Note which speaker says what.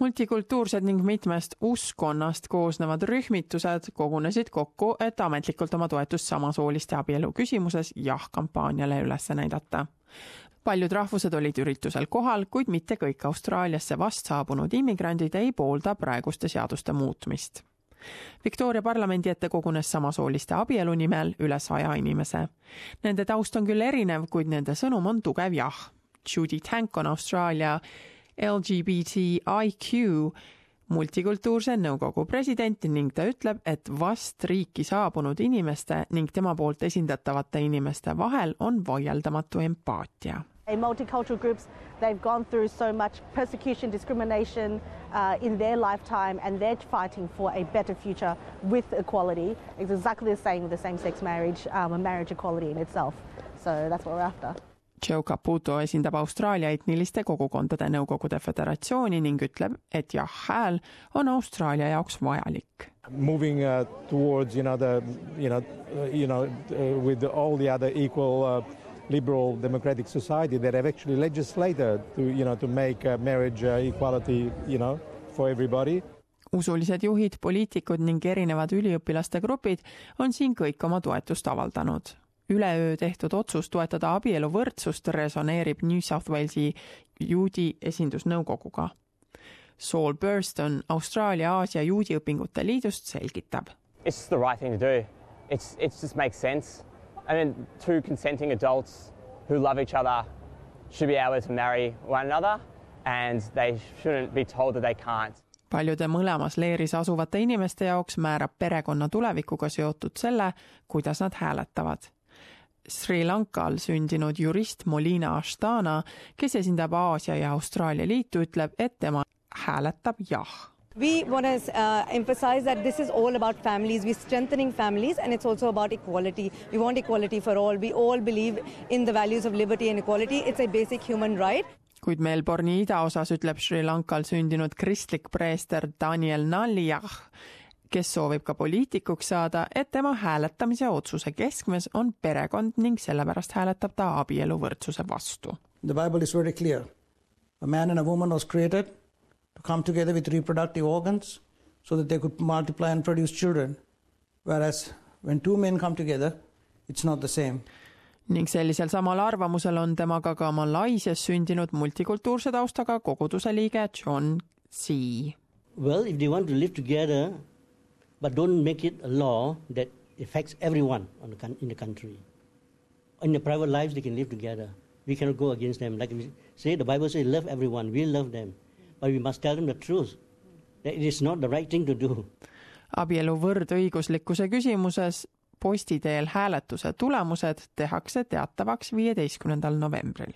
Speaker 1: multikultuursed ning mitmest uskkonnast koosnevad rühmitused kogunesid kokku, et ametlikult oma toetust samasooliste abielu küsimuses jah-kampaaniale üles näidata. paljud rahvused olid üritusel kohal, kuid mitte kõik Austraaliasse vast saabunud immigrandid ei poolda praeguste seaduste muutmist. Victoria parlamendi ette kogunes samasooliste abielu nimel üle saja inimese. Nende taust on küll erinev, kuid nende sõnum on tugev jah. Judy Tank on Austraalia LGBTIQ multikultuurse nõukogu president ning ta ütleb, et vast riiki saabunud inimeste ning tema poolt esindatavate inimeste vahel on vaieldamatu empaatia.
Speaker 2: Multicultural groups, they've gone through so much persecution, discrimination uh, in their lifetime, and they're fighting for a better future with equality. It's exactly the same with the same sex marriage, um, a marriage equality in itself. So that's what we're after.
Speaker 1: Joe Caputo esindab Austraalia etniliste kogukondade nõukogude föderatsiooni ning ütleb, et jah-hääl on Austraalia jaoks vajalik.
Speaker 3: Moving uh, towards you know the you know you know uh, with all the other equal uh, liberal democratic society that have actually legislated to you know to make uh, marriage uh, equality you know for everybody
Speaker 1: usulised juhid, poliitikud ning erinevad üliõpilaste grupid on siin kõik oma toetust avaldanud üleöö tehtud otsus toetada abieluvõrdsust resoneerib New South Walesi juudi esindusnõukoguga. Saul Burston Austraalia Aasia juudi õpingute liidust selgitab.
Speaker 4: It's the right thing to do. It's, it just makes sense. I mean, two consenting adults who love each other should be able to marry one another and they shouldn't be told that they can't
Speaker 1: paljude mõlemas leeris asuvate inimeste jaoks määrab perekonna tulevikuga seotud selle, kuidas nad hääletavad Sri Lankal sündinud jurist Molina Ashtana, kes esindab Aasia ja Austraalia liitu, ütleb, et tema hääletab jah
Speaker 5: We want to uh, emphasize that this is all about families. We're strengthening families and it's also about equality. We want equality for all. We all believe in the values of liberty and equality. It's a basic human right.
Speaker 1: kuid Melbourne'i idaosas ütleb Sri Lankal sündinud kristlik preester Daniel Naljah, kes soovib ka poliitikuks saada, et tema hääletamise otsuse keskmes on perekond ning sellepärast hääletab ta abieluvõrdsuse vastu.
Speaker 6: The Bible is very clear. A man and a woman was created to come together with reproductive organs so that they could multiply and produce children. Whereas when two men come together, it's not the same.
Speaker 1: ning sellisel samal arvamusel on temaga ka Malaisias sündinud multikultuurse taustaga koguduse liige John C.
Speaker 7: Well, if they want to live together but don't make it a law that affects everyone the, in the country. In their private lives, they can live together. We cannot go against them. Like we say, the Bible says, love everyone. We love them. But we must tell them the truth. That it is not the right thing to do.
Speaker 1: abielu võrdõiguslikkuse küsimuses posti teel hääletuse tulemused tehakse teatavaks viieteistkümnendal novembril